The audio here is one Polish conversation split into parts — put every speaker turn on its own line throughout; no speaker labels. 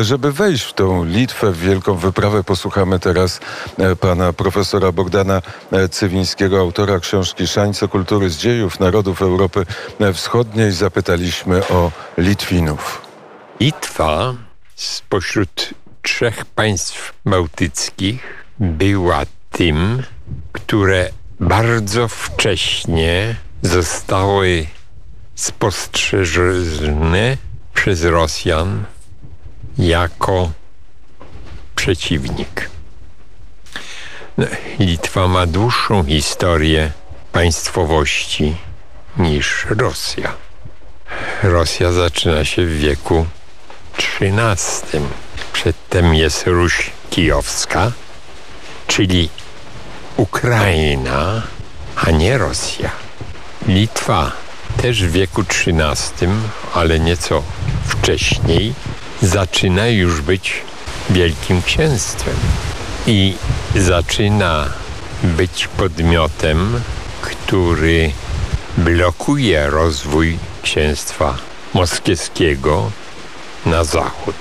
Żeby wejść w tą Litwę, w wielką wyprawę, posłuchamy teraz e, pana profesora Bogdana e, Cywińskiego, autora książki Szańce Kultury z dziejów narodów Europy Wschodniej. Zapytaliśmy o Litwinów.
Litwa spośród trzech państw bałtyckich była tym, które bardzo wcześnie zostały spostrzeżone przez Rosjan jako przeciwnik. Litwa ma dłuższą historię państwowości niż Rosja. Rosja zaczyna się w wieku XIII. Przedtem jest Ruś Kijowska, czyli Ukraina, a nie Rosja. Litwa też w wieku XIII, ale nieco wcześniej, zaczyna już być Wielkim Księstwem i zaczyna być podmiotem, który blokuje rozwój księstwa moskiewskiego na zachód.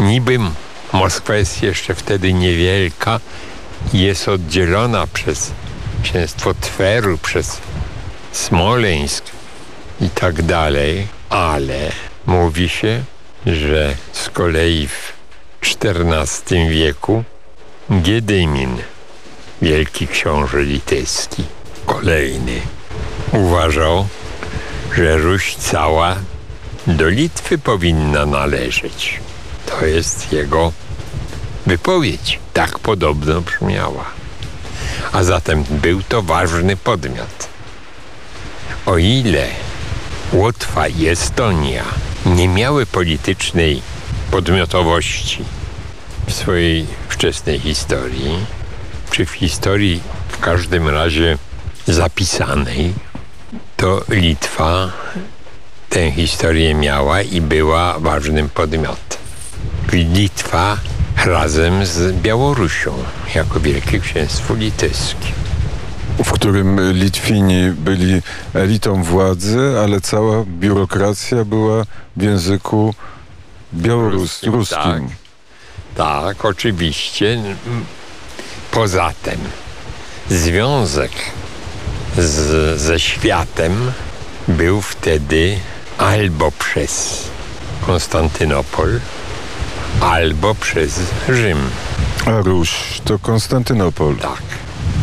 Niby Moskwa jest jeszcze wtedy niewielka i jest oddzielona przez księstwo Tweru, przez Smoleńsk i tak dalej, ale mówi się, że z kolei w XIV wieku Giedymin, wielki książę litewski, kolejny, uważał, że Ruś cała do Litwy powinna należeć. To jest jego wypowiedź. Tak podobno brzmiała. A zatem był to ważny podmiot. O ile Łotwa i Estonia nie miały politycznej podmiotowości w swojej wczesnej historii, czy w historii w każdym razie zapisanej, to Litwa tę historię miała i była ważnym podmiotem. Litwa razem z Białorusią jako Wielkie Księstwo Litewskie
w którym Litwini byli elitą władzy, ale cała biurokracja była w języku białoruskim.
Tak, tak, oczywiście. Poza tym związek z, ze światem był wtedy albo przez Konstantynopol, albo przez Rzym.
A Ruś to Konstantynopol.
Tak.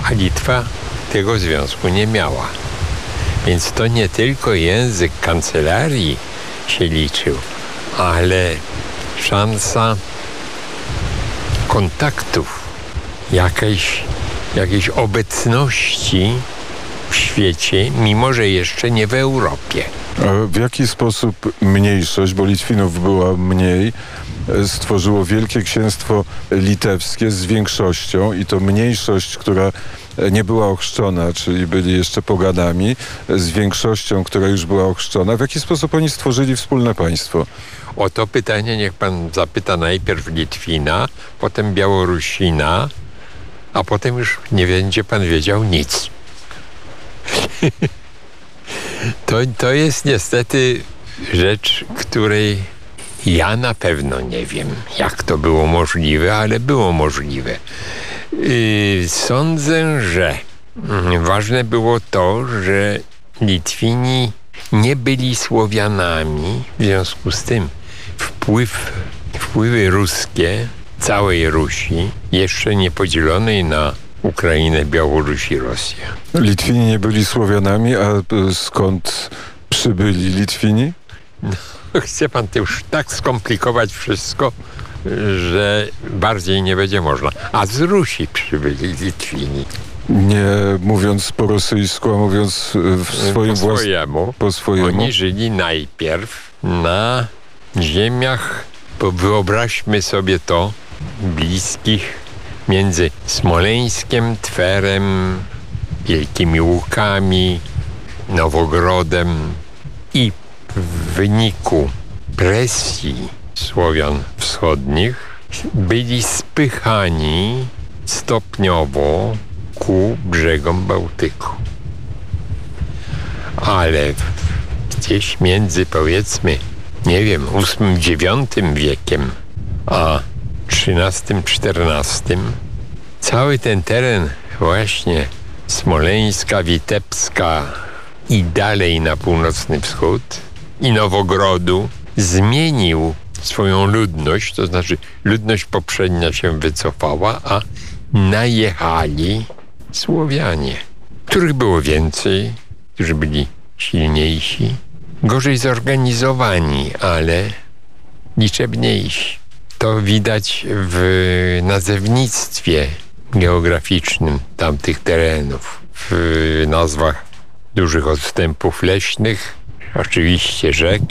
A Litwa tego związku nie miała. Więc to nie tylko język kancelarii się liczył, ale szansa kontaktów, jakiejś, jakiejś obecności w świecie, mimo że jeszcze nie w Europie.
W jaki sposób mniejszość, bo Litwinów była mniej, stworzyło Wielkie Księstwo Litewskie z większością i to mniejszość, która nie była ochrzczona, czyli byli jeszcze pogadami, z większością, która już była ochrzczona. W jaki sposób oni stworzyli wspólne państwo?
O to pytanie niech pan zapyta najpierw Litwina, potem Białorusina, a potem już nie będzie pan wiedział nic. To, to jest niestety rzecz, której ja na pewno nie wiem, jak to było możliwe, ale było możliwe. Yy, sądzę, że ważne było to, że Litwini nie byli Słowianami, w związku z tym wpływ, wpływy ruskie całej Rusi, jeszcze nie podzielonej na Ukrainę, Białoruś i Rosję.
Litwini nie byli Słowianami, a skąd przybyli Litwini?
No, chce pan to już tak skomplikować wszystko, że bardziej nie będzie można. A z Rusi przybyli Litwini.
Nie mówiąc po rosyjsku, a mówiąc w swoim
po swojemu.
Po swojemu.
Oni żyli najpierw na ziemiach, bo wyobraźmy sobie to, bliskich między Smoleńskiem, Twerem, Wielkimi Łukami, Nowogrodem i w wyniku presji Słowian wschodnich byli spychani stopniowo ku brzegom Bałtyku. Ale gdzieś między powiedzmy nie wiem, VIII, IX wiekiem, a XIII, XIV cały ten teren właśnie Smoleńska, Witebska i dalej na północny wschód i Nowogrodu zmienił swoją ludność, to znaczy ludność poprzednia się wycofała, a najechali Słowianie, których było więcej, którzy byli silniejsi, gorzej zorganizowani, ale liczebniejsi. To widać w nazewnictwie geograficznym tamtych terenów, w nazwach dużych odstępów leśnych, oczywiście rzek,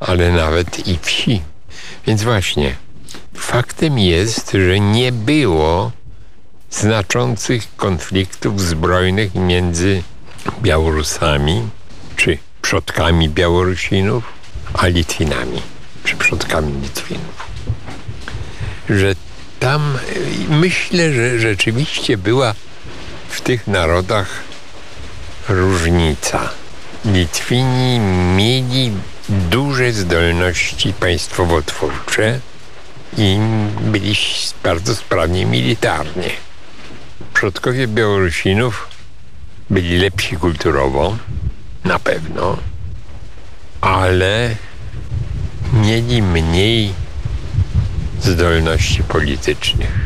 ale nawet i wsi. Więc właśnie, faktem jest, że nie było znaczących konfliktów zbrojnych między Białorusami, czy przodkami Białorusinów, a Litwinami, czy przodkami Litwinów. Że tam myślę, że rzeczywiście była w tych narodach różnica. Litwini mieli duże zdolności państwowotwórcze i byli bardzo sprawni militarnie. Przodkowie Białorusinów byli lepsi kulturowo, na pewno, ale mieli mniej zdolności politycznych.